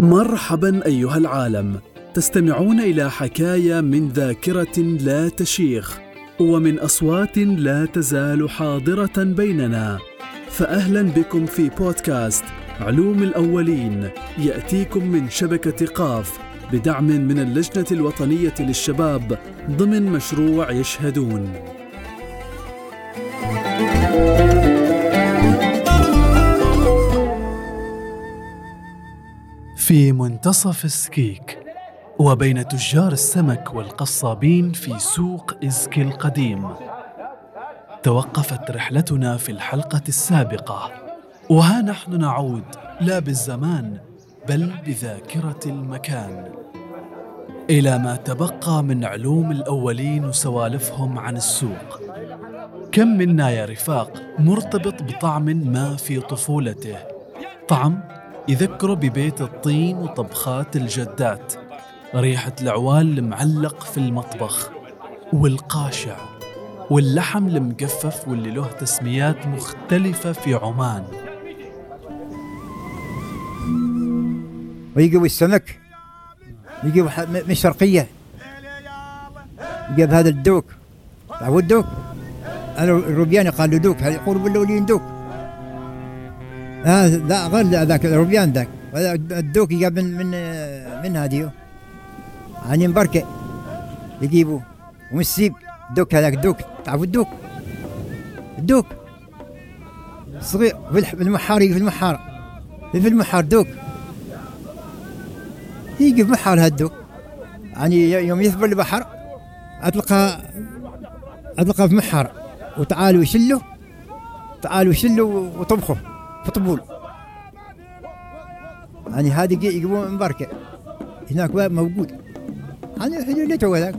مرحبا أيها العالم. تستمعون إلى حكاية من ذاكرة لا تشيخ ومن أصوات لا تزال حاضرة بيننا. فاهلا بكم في بودكاست علوم الأولين. يأتيكم من شبكة قاف بدعم من اللجنة الوطنية للشباب ضمن مشروع يشهدون. في منتصف السكيك وبين تجار السمك والقصابين في سوق إزكي القديم. توقفت رحلتنا في الحلقة السابقة. وها نحن نعود لا بالزمان بل بذاكرة المكان. إلى ما تبقى من علوم الأولين وسوالفهم عن السوق. كم منا يا رفاق مرتبط بطعم ما في طفولته؟ طعم يذكره ببيت الطين وطبخات الجدات ريحة العوال المعلق في المطبخ والقاشع واللحم المقفف واللي له تسميات مختلفة في عمان. ويجيبوا السمك ح- من الشرقية يجيب هذا الدوك. تعرفوا الدوك؟ أنا قال له دوك يقولوا بالأولين دوك آه لا غير ذاك الروبيان ذاك. هذا الدوك يجيب من من من هذه. يعني مبركة يجيبوا ومن السيب دوك هذاك دوك تعرفوا الدوك الدوك صغير. في المحار في المحار. في المحار دوك يجي في محار هالدوك يعني يوم يثبل البحر أطلقها أطلقها في محار. وتعالوا يشلوا. تعالوا يشلوا وطبخوا. في طبول يعني هذه يجي- يجيبون من بركة هناك باب موجود. يعني تو هذاك.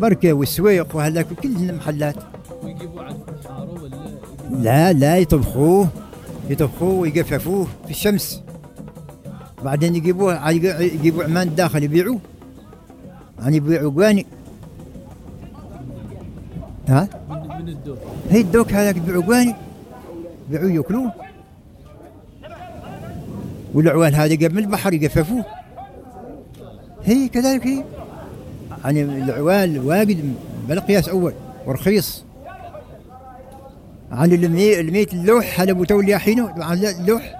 بركة والسويق وهذاك كل المحلات. ويجيبوا على الحاره ولا لا لا يطبخوه. يطبخوه ويقففوه في الشمس. بعدين يجيبوه يجيبوا عمان داخل يبيعوه. يعني يبيعوا قواني. ها؟ من, الدور هي الدوك هذاك يبيعوا قواني. يبيعوه ياكلوه والعوال هذا قبل البحر يقففوه هي كذلك هي. يعني العوال واجد بالقياس أول ورخيص. عن المي- الميت اللوح هذا ابو تولي حينه اللوح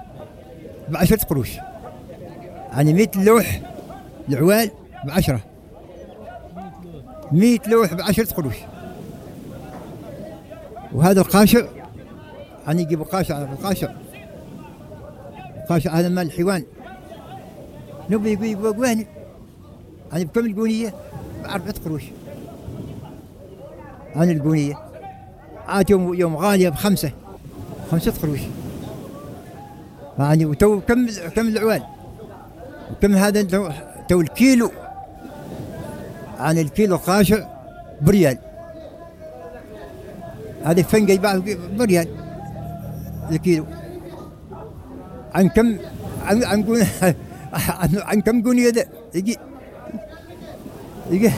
بعشرة قروش. يعني 100 لوح العوال بعشرة. 100 لوح بعشرة قروش. وهذا القاشع يعني يجيبوا قاشع القاشع القاشع هذا مال الحيوان نبي يجيبوا يجيبوا قواني يعني بكم القونية؟ بأربعة قروش عن القونية. عاد يوم يوم غالية بخمسة. خمسة قروش يعني وتو كم كم العوال؟ وكم هذا تو, الكيلو. عن الكيلو قاشع بريال. هذا الفنجة يباع بريال. الكيلو عن كم عن عن عن, كم قونية ده يجي يجي.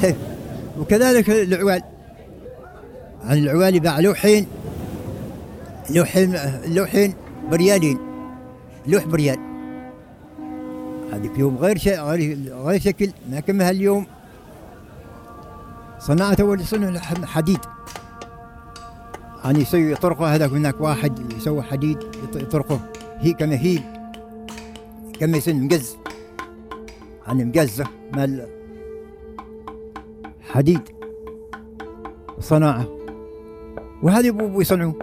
وكذلك العوال. عن العوال يباع لوحين. لوحين لوحين بريالين. لوح بريال. هذيك يوم غير شيء غير غير شكل ما كما هاليوم صناعة أول صنع حديد. يعني يسوي طرقه هذاك هناك واحد يسوي حديد يط- يطرقه هي كما هي كما يسن مقز. يعني مقزة مال حديد صناعة. وهذه يبغوا يصنعوه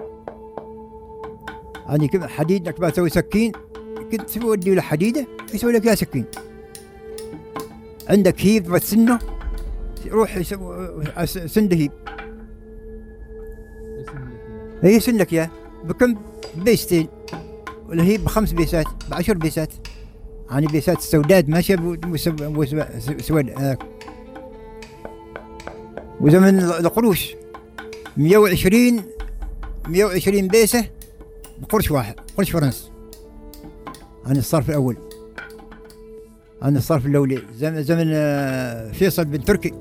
يعني كم حديد انك تسوي سكين كنت تودي له حديدة يسوي لك يا سكين. عندك هيب بتسنه روح يسوي سنده هيب بس إنك يعني. هي يسن لك إياه. بكم بيستين؟ ولا هي بخمس بيسات بعشر بيسات. يعني بيسات السوداد ماشية سود هذاك وزمن القروش 120 120 بيسة بقرش واحد قرش فرنسي عن الصرف الأول. عن الصرف الأولي. زمن, زمن آه، فيصل بن تركي.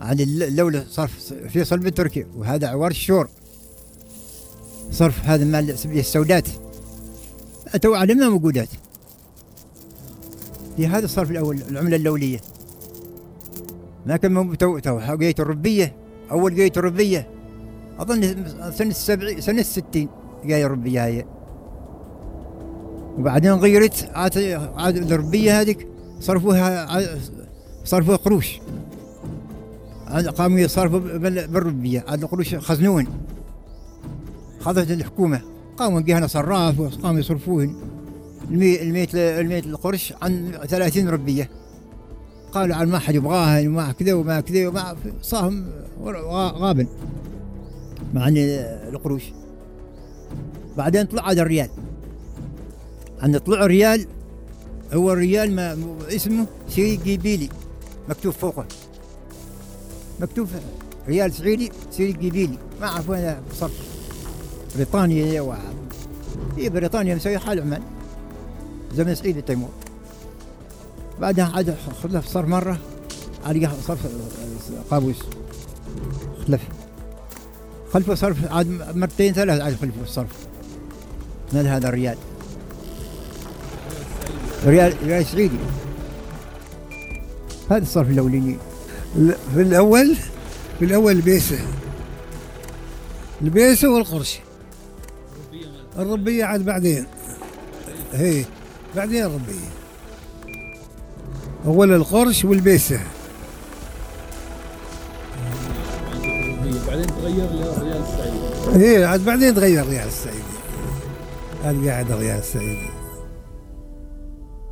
عن الل- الأولى صرف فيصل بن تركي. وهذا عوار الشور. صرف هذا مال السودات تو علمنا موجودات في هذا الصرف الأول العملة اللوليه ما كان تو تو قية الربية أول قية الربية. أظن سنة السبعين سنة الستين قية الربية هاي وبعدين غيرت عاد عاد الربية هذيك صرفوها صرفوها قروش. قاموا يصرفوا بال- بالربية. عاد القروش خزنون. خذت الحكومة. قاموا بها صراف وقاموا يصرفوهن المية المية القرش عن 30 ربية. قالوا عن ما حد يبغاها وما كذا وما كذا وما صاهم غابن. مع القروش. بعدين طلع هذا الريال. عند طلع الريال هو الريال ما اسمه سي جيبيلي مكتوب فوقه. مكتوب ريال سعودي سي جيبيلي ما أعرف وين صرف. بريطانيا و هي بريطانيا مسوي حال عمان زمن سعيد التيمور. بعدها عاد خلف صار مرة على صرف قابوس. خلف. خلفه صرف عاد مرتين ثلاث عاد خلفه الصرف من هذا الريال. ريال ريال سعيدي. هذا الصرف الاولي لا، في الأول في الأول البيسة. البيسة والقرش الربية عاد بعدين. هي بعدين الربية. أول القرش والبيسة. بعدين تغير للريال السعودي هي عاد بعدين تغير الريال السعيدي. هذا قاعد الريال السعيدي.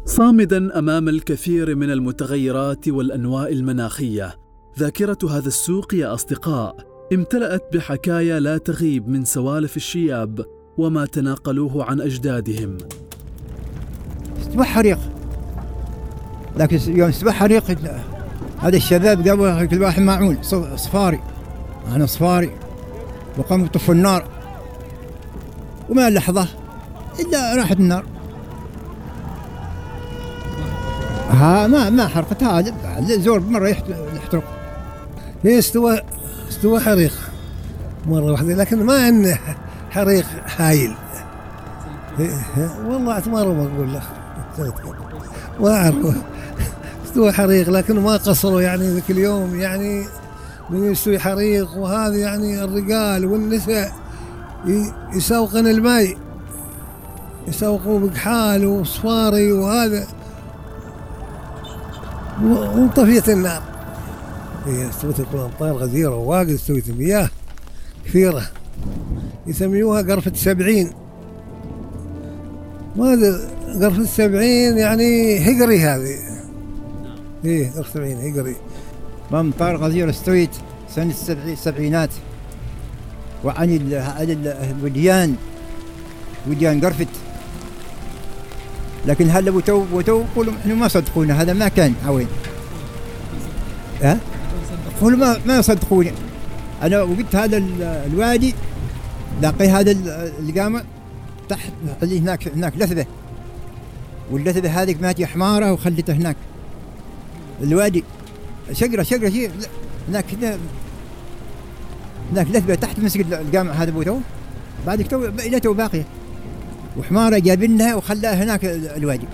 صامدا أمام الكثير من المتغيرات والانواء المناخية ذاكرة هذا السوق يا أصدقاء امتلأت بحكايا لا تغيب من سوالف الشياب وما تناقلوه عن أجدادهم. استوى حريق. لكن يوم استوى حريق هذا الشباب قاموا كل واحد معون صفاري. أنا صفاري. وقاموا يطفوا النار. وما لحظة إلا راحت النار. ها ما ما حرقت هذا زور مرة يحت- يحترق. استوى استوى حريق. مرة واحدة لكن ما انه حريق هايل. هي- هي- والله ما بقول لك ما أعرف. استوى حريق لكن ما قصروا يعني ذاك اليوم. يعني من يستوي حريق وهذا يعني الرجال والنساء يسوقن الماء. يسوقوا بكحال وصفاري وهذا. وانطفيت النار. هي استوت الامطار غزيرة وواجد استوت مياه كثيرة. يسميوها قرفة سبعين وهذا قرفة سبعين يعني هقري هذه. إيه قرفة سبعين هقري ممطار غزير استويت سنة السبعي- السبعينات. وعن ال- عن ال- الوديان. وديان قرفت. لكن هلا وتو وتو يقولوا إحنا ما صدقونا هذا ما كان عوين ها؟ يقولوا ما ما صدقوني. أنا وقلت هذا ال- الوادي لاقي هذا ال- القامة تحت اللي هناك هناك لثبة. واللثبة هذيك ماتي حمارة وخلته هناك. الوادي شجره شجره شيء هناك هناك لثبة تحت مسك الجامع هذا أبو تو بعد تو إلى تو باقية. وحمارة جابنها وخلاها هناك ال- الوادي.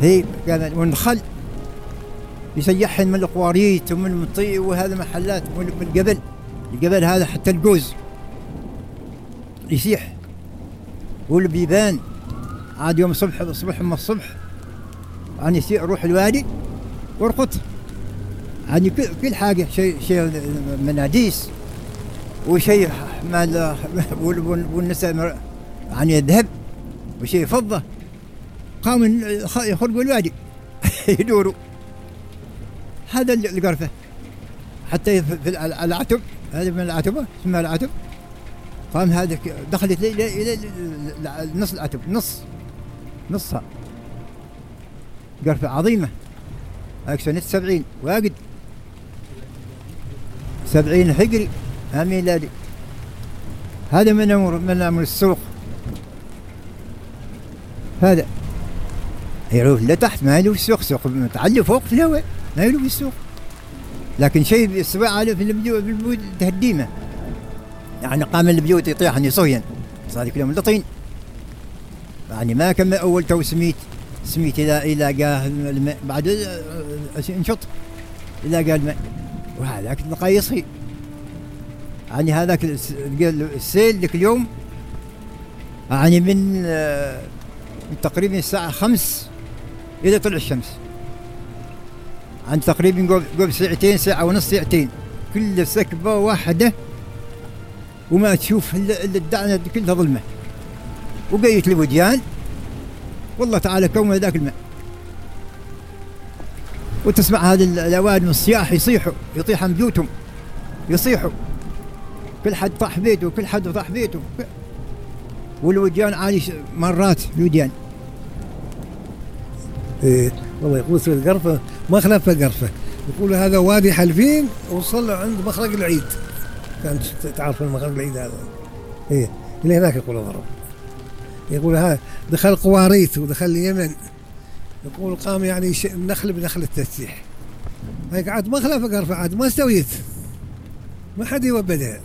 هي قال والنخل يسيحن من القواريت ومن المطي وهذا محلات من الجبل الجبل هذا حتى الجوز يسيح. والبيبان. عاد يوم الصبح الصبح من الصبح أنا يصير أروح الوادي وارقط يعني كل حاجة شيء شيء مناديس. وشيء مال وال- وال- والنساء يعني ذهب وشيء فضة. قاموا يخ- يخرجوا الوادي. يدوروا. هذا ال- القرفة حتى في في الع- العتب هذا من العتبة اسمها العتب. قام هذا دخلت لي- لي- إلى ال- ال- نص العتب نص. نصها. قرفة عظيمة. هاك سنة سبعين واجد سبعين هجري ها ميلادي هذا من أمر من أمر السوق. هذا. يعلو لتحت ما يلو في السوق سوق متعلي فوق في الهواء. ما في السوق لكن شيء السباع على في البيوت في البيوت تهديمه. يعني قام البيوت يطيحن يصهين صار كلهم لطين. يعني ما كمل أول تو سميت سميت إلى إلى جاه الماء. بعد آه، انشط. إلى جاه الماء. وهذاك تلقاه يصحي يعني هذاك الس- السيل ذاك اليوم يعني من آه، تقريبا الساعة خمس إلى طلع الشمس. عن تقريبا قبل- ساعتين ساعة ونص ساعتين. كل سكبة واحدة وما تشوف إلا الدعنة كلها ظلمة. وقيت الوديان. والله تعالى كون ذاك الماء. وتسمع هذه ال- الأوادم الصياح يصيحوا يطيح عن بيوتهم. يصيحوا. كل حد طاح بيته كل حد طاح بيته. والوديان عايش مرات الوديان. إيه. والله يقول في القرفة مخلف قرفة. يقول هذا وادي حلفين وصل عند مخرج العيد. كانت تعرف المخرج العيد هذا؟ إيه. اللي هناك يقول ضرب يقول هذا دخل قواريت ودخل اليمن. يقول قام يعني النخل بنخل التسيح. هيك عاد مخلف قرفة عاد ما استويت. ما حد يوبدها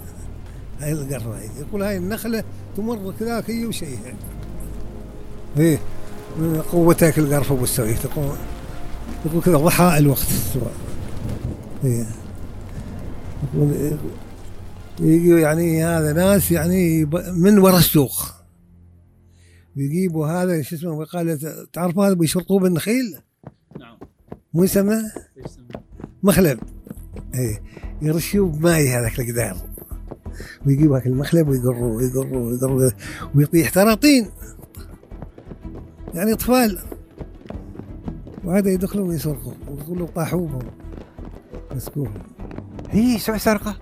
هاي القرفة هاي. يقول هاي النخلة تمر كذاك هي وشيء إيه. قوتك القرفة والسوي تقول يقول كذا ضحى الوقت. إيه. يقول يعني هذا ناس يعني من ورا السوق. يجيبوا هذا شو اسمه قال تعرف هذا بيشرطوه بالنخيل نعم. مو يسمى؟ مخلب. إيه. يرشوه بماي هذاك القدار. ويجيبوا هاك المخلب ويقروه ويقروه ويقروه ويطيح ترى طين يعني إطفال. وهذا يدخلوا ويسرقوا ويقولوا طاحوهم. مسكوهم. هي سوى سرقة؟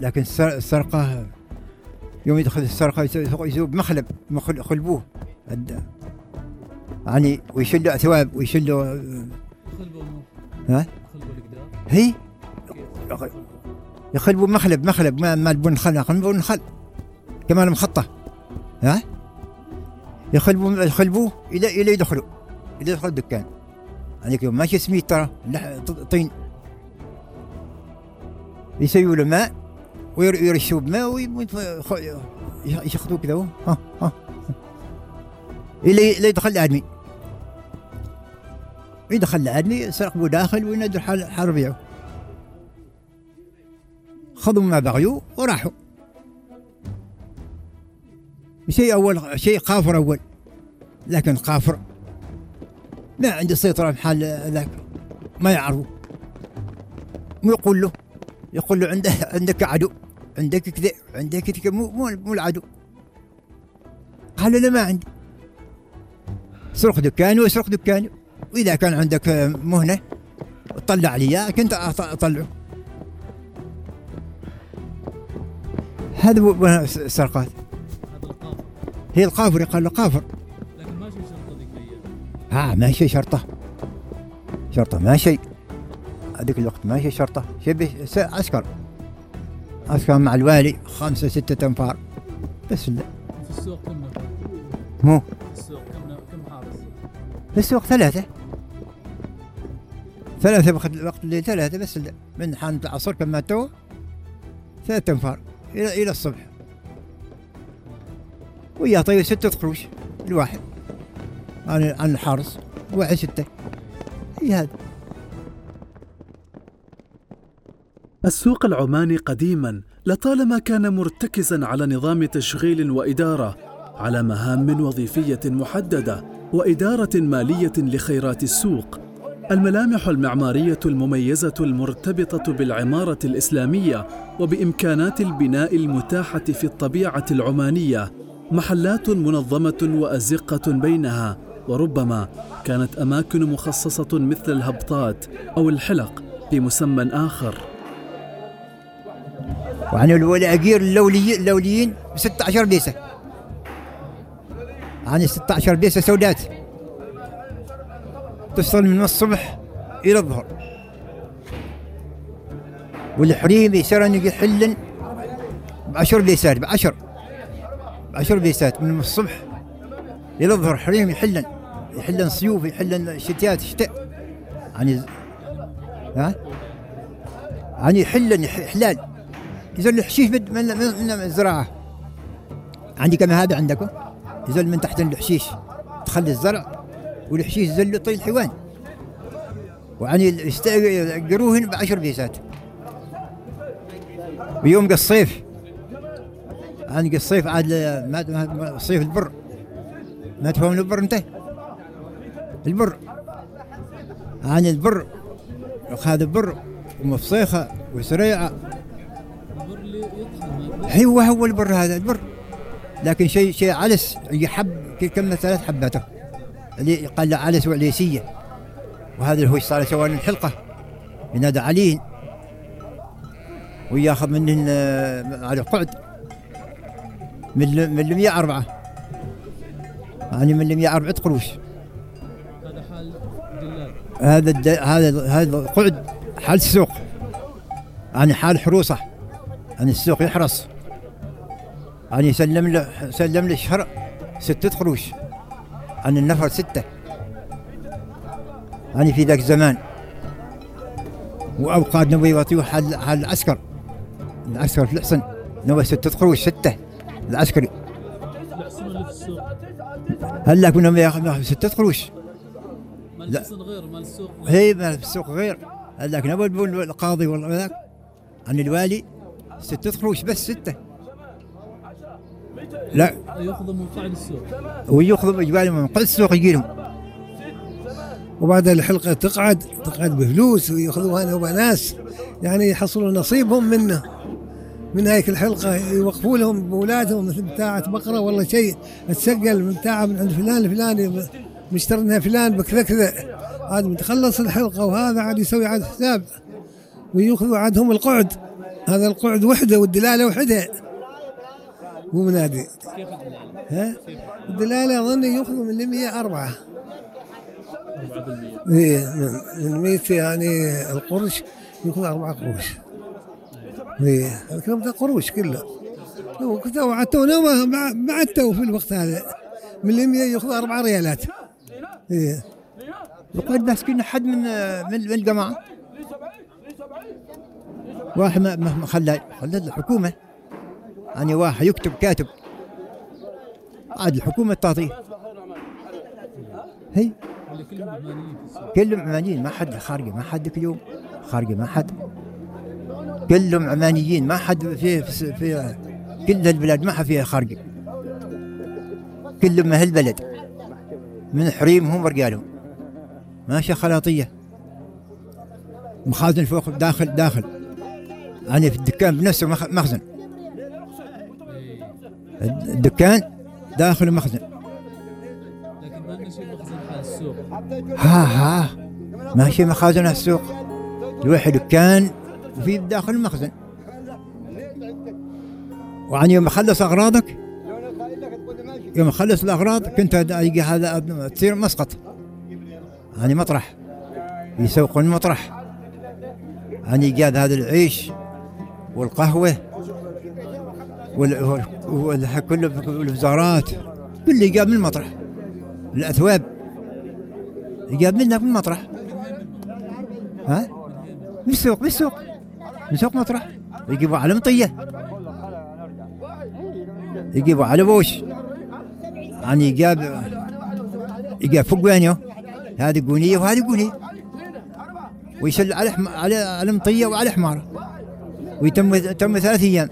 لكن السر- السرقة يوم يدخل السرقة يسوي يسوي بمخلب مخل- خلبوه الد- يعني ويشلوا ثواب ويشلوا خلبوا ها؟ خلبوا القدار. هي؟ يخلبوا مخلب مخلب ما ما البن خل يخلبوا الخل كمان مخطة. ها؟ يخلبوا يخلبوه إلى إلى يدخلوا. إلى يدخل الدكان. هذيك يوم ماشي سميت ترى. طين. يسووا له ماء ويرشوا بماء ويشخطوا كذا. ها ها. إلى إلى يدخل الآدمي. يدخل الآدمي سرقوا داخل وينادوا ربيعه. خذوا ما بغيوا وراحوا. شيء أول شيء قافر أول. لكن قافر ما عنده سيطرة بحال ذاك ما يعرفه. مو يقول له يقول له عنده عندك عدو عندك كذا عندك كذا مو مو مو العدو. قال له ما عندي. سرق دكاني واسرق دكاني. وإذا كان عندك مهنة طلع لي كنت أطلعه. هذا القاف هي القافر قال له قافر. لكن ما شيء شرطه ذيك الأيام ها ما شيء شرطه. شرطه ما شيء. هذيك الوقت ما شيء شرطه. شبه س- عسكر. عسكر مع الوالي خمسة ستة أنفار. بس لا. في السوق كم نفر؟ مو. في السوق كم كم حارس؟ في السوق ثلاثة. ثلاثة وقت وقت الليل ثلاثة بس من حانة العصر كما تو ثلاثة أنفار. إلى إلى الصبح. ويا طيب ستة قروش الواحد. عن عن الحارس واحد ستة. هي هذا السوق العماني قديما لطالما كان مرتكزا على نظام تشغيل وإدارة على مهام وظيفية محددة وإدارة مالية لخيرات السوق. الملامح المعمارية المميزة المرتبطة بالعمارة الإسلامية وبإمكانات البناء المتاحة في الطبيعة العمانية محلات منظمة وأزقة بينها وربما كانت أماكن مخصصة مثل الهبطات أو الحلق بمسمى آخر. وعن الولاجير اللولي اللوليين ب 16 بيسة. عن 16 بيسة سودات. تصل من الصبح إلى الظهر. والحريم يصيرن يحلن بعشر بيسات بعشر. بعشر بيسات من الصبح. إلى الظهر حريم يحلن. يحلن صيوف يحلن شتيات شتاء. يعني ها؟ يعني يحلن يح- حلال يزل الحشيش من من الزراعة. عندي كما هذا عندكم؟ يزل من تحت الحشيش. تخلي الزرع والحشيش يزل يطي الحيوان. وعني يقروهن بعشر بيسات. ويوم الصيف عن الصيف عاد صيف البر. ما تفهم البر انت؟ البر. عن البر. هذا البر. اللي يطحن ما هو البر هذا البر. لكن شيء شيء علس يحب كم ثلاث حباته. اللي قال له علس وعليسية. وهذا هو صار سوى لنا الحلقة. ينادى عليهن وياخذ منهن آه، على قعد. من من 104 يعني من 104 قروش هذا حال دلال هذا الد... هذا هذا قعد حال السوق. يعني حال حروسه. يعني السوق يحرس يعني سلم له سلم له شهر ستة قروش عن النفر ستة. يعني في ذاك الزمان. وأوقات نبي يعطيه حال حال العسكر. العسكر في الحصن. نبي ستة قروش ستة. العسكري. هلا كنا بياخذ ستة؟ قروش مال لا. غير مال السوق هي ما في السوق غير. هذاك نقول القاضي والله ذاك عن الوالي؟ ستة قروش بس ستة؟ لا. ياخذ من قاعد السوق وياخذ الوالي من قد السوق يجي لهم. وبعد الحلقة تقعد تقعد بفلوس ويأخذوها نوبة ناس. يعني يحصلوا نصيبهم منه. من هيك الحلقة يوقفوا لهم بأولادهم مثل بتاعة بقرة والله شيء. تسجل من بتاعة من عند فلان الفلاني مشترينها فلان بكذا كذا. هذا متخلص الحلقة وهذا عاد يسوي عاد حساب. ويأخذوا عادهم القعد. هذا القعد وحده والدلالة وحدها مو منادي؟ ها؟ الدلالة أظن يأخذوا من 104 4% إيه من من 100 يعني القرش يكون أربعة قروش. إيه. الكلام ده قروش كله. كنت وعدتوا ما بعدتوا في الوقت هذا. من ال 100 ياخذ أربع ريالات. إيه. وقد ماسكين حد من من من الجماعة. واحد ما ما ما خلى خلى الحكومة. يعني واحد يكتب كاتب. عاد الحكومة تعطيه. هي. كلهم عمانيين ما حد خارجي ما حد اليوم. خارجي ما حد. كلهم عمانيين ما حد في في, كل البلاد ما حد فيها خارجي. كلهم من هالبلد من حريمهم ورجالهم ماشي خلاطية. مخازن فوق داخل داخل. يعني في الدكان بنفسه مخ- مخزن. الدكان داخل مخزن. ها ها. ماشي مخازن السوق. الواحد دكان وفي داخل المخزن. وعن يوم خلص أغراضك؟ يوم خلص الأغراض كنت يجي هذا تصير مسقط. يعني مطرح. يسوقون مطرح يعني جاب هذا العيش والقهوة وال وال- وال- كل الوزارات كله جاب من المطرح. الأثواب. جاب منها في المطرح. ها؟ من السوق من السوق. من سوق مطرح. يجيبوا على مطية. يجيبوا على بوش. يعني جاب يجاب فوق وينه هذه قونية وهذه قونية. ويشل على حم... على على مطية وعلى حمار ويتم تم ثلاث أيام.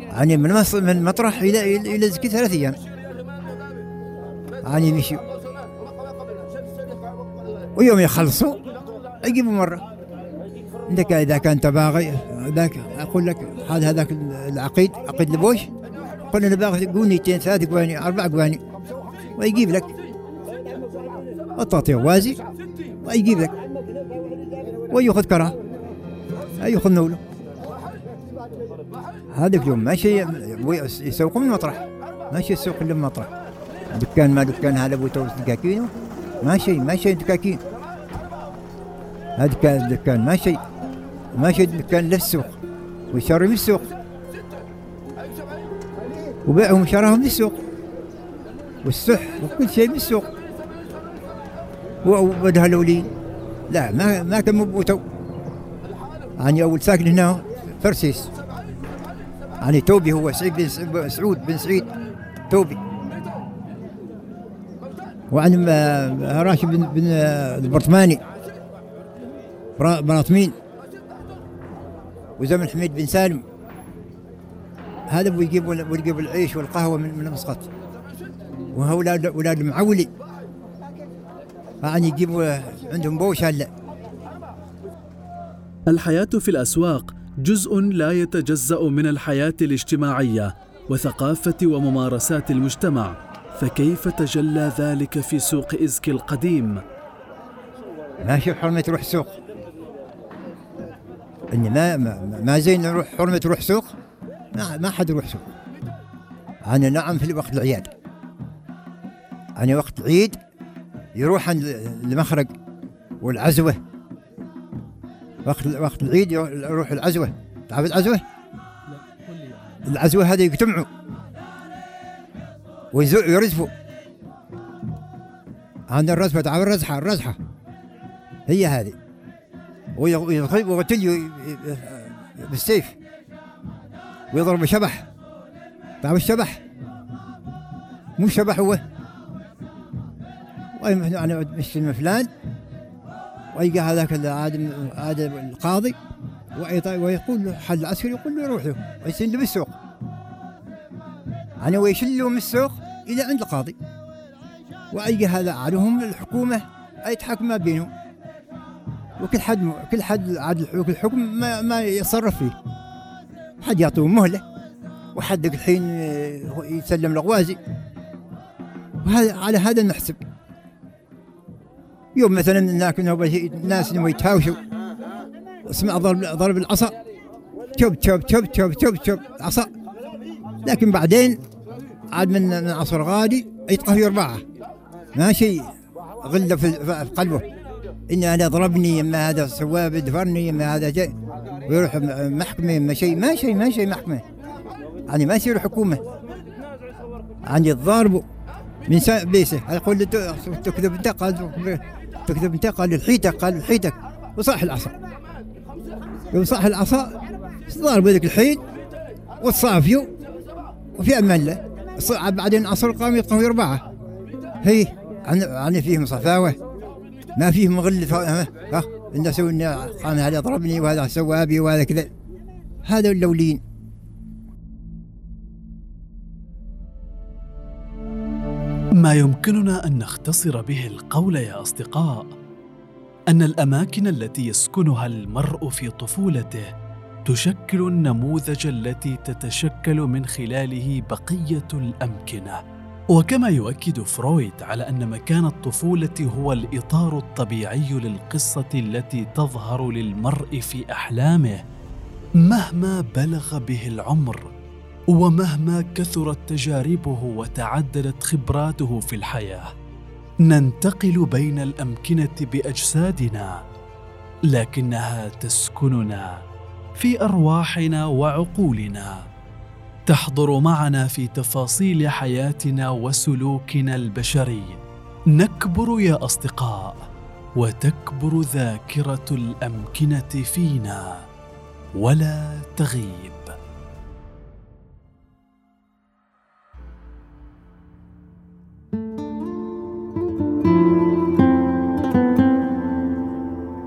يعني من مص... من مطرح إلى إلى زكي ثلاث أيام. يعني يمشي ويوم يخلصوا يجيبوا مرة. عندك إذا كان تباغي ذاك أقول لك هذا هذاك العقيد عقيد لبوش. قلنا نباغي قونيتين ثلاث قواني أربع قواني ويجيب لك التعطيه وازي ويجيب لك ويأخذ كراه يأخذ نولة. هذاك اليوم ماشي يسوقوا من مطرح ماشي يسوق من مطرح دكان ما دكان هذا ابو توس دكاكينه. ما شيء ما شيء دكاكين. هذا كان دكان ما شيء دكان للسوق ويشري من السوق. وبيعهم وشراهم من السوق والسح وكل شيء من السوق. وبدها الأولين لا ما ما كان مبوتو يعني أول ساكن هنا فرسيس. يعني توبي هو سعيد بن سعود بن سعيد توبي. وعن آه، راشد بن, بن آه، البرطماني برا- براطمين وزمن حميد بن سالم. هذا أبو يجيب أبو يجيب العيش والقهوة من من مسقط. وهؤلاء أولاد المعولي. يعني يجيبوا عندهم بوش هلا. الحياة في الأسواق جزء لا يتجزأ من الحياة الاجتماعية وثقافة وممارسات المجتمع، فكيف تجلى ذلك في سوق إزكي القديم؟ ماشي حرمة تروح سوق إني ما ما, زين نروح حرمة تروح سوق. ما ما حد يروح سوق. أنا نعم في وقت العياد. أنا وقت العيد يروح عند المخرج والعزوة. وقت وقت العيد يروح العزوة. تعرف العزوة؟ العزوة هذه يجتمعوا. ويرزفوا. عند الرزفة تعرف الرزحه الرزحة. هي هذه. ويضرب ويغتل بالسيف. ويضرب شبح. تعرف الشبح مو شبح هو. أنا مسلم فلان. ويلقى هذاك العادم عاد القاضي. ويط- ويقول له حل العسكري يقول له روح له ويسن له بالسوق أنا ويشله من السوق إلى عند القاضي. ويلقى هذا عليهم الحكومة أي تحكم ما بينهم. وكل حد كل حد عاد الحكم ما, ما يتصرف فيه. حد يعطوه مهلة وحدك الحين آه، يسلم الغوازي. وهذا على هذا نحسب. يوم مثلا الناس انهم يتهاوشوا. اسمع ضرب ضرب العصا. تشب تشب تشب تشب تشب تشب عصا. لكن بعدين عاد من عصر غادي يتقهوي أربعة. ما شيء غلة في في قلبه. إن هذا ضربني إما هذا سواه دفرني إما هذا جاي ويروح م- محكمة إما شيء ما شيء ما شيء محكمة. يعني ما يصير حكومة. عندي الضارب من بيسه يقول تكذب انت قال تكذب انت قال الحيتك قال الحيتك. وصاح العصا. يوم صاح العصا. ضارب ذاك الحيت وتصافيوا وفي أمان الله. بعدين عصر قام يتقوي اربعه هي عن عن فيهم صفاوه ما فيهم غل ف- ها؟ الناس قام هذا ضربني وهذا سوى بي وهذا كذا. هذا اللولين. ما يمكننا أن نختصر به القول يا أصدقاء أن الأماكن التي يسكنها المرء في طفولته تشكل النموذج التي تتشكل من خلاله بقية الأمكنة. وكما يؤكد فرويد على أن مكان الطفولة هو الإطار الطبيعي للقصة التي تظهر للمرء في أحلامه مهما بلغ به العمر ومهما كثرت تجاربه وتعددت خبراته في الحياة. ننتقل بين الأمكنة بأجسادنا لكنها تسكننا في أرواحنا وعقولنا. تحضر معنا في تفاصيل حياتنا وسلوكنا البشري. نكبر يا أصدقاء وتكبر ذاكرة الأمكنة فينا. ولا تغيب.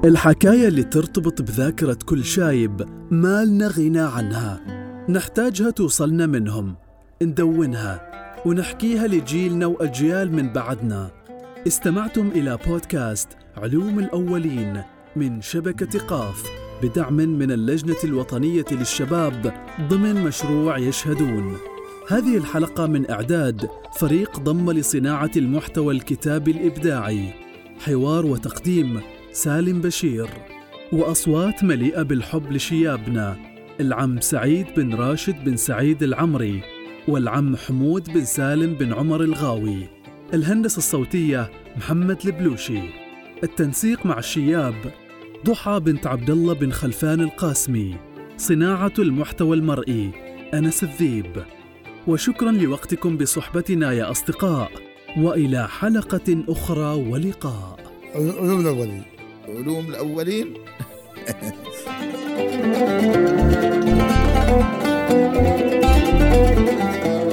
الحكاية اللي ترتبط بذاكرة كل شايب ما لنا غنى عنها. نحتاجها توصلنا منهم. ندونها ونحكيها لجيلنا وأجيال من بعدنا. استمعتم إلى بودكاست علوم الأولين من شبكة قاف بدعم من اللجنة الوطنية للشباب ضمن مشروع يشهدون. هذه الحلقة من إعداد فريق ضم لصناعة المحتوى الكتابي الإبداعي. حوار وتقديم سالم بشير. وأصوات مليئة بالحب لشيابنا. العم سعيد بن راشد بن سعيد العمري والعم حمود بن سالم بن عمر الغاوي الهندسة الصوتية محمد البلوشي التنسيق مع الشياب ضحى بنت عبد الله بن خلفان القاسمي صناعة المحتوى المرئي أنس الذيب. وشكرا لوقتكم بصحبتنا يا أصدقاء وإلى حلقة أخرى ولقاء. علوم الاولين علوم الأولين. Thank you.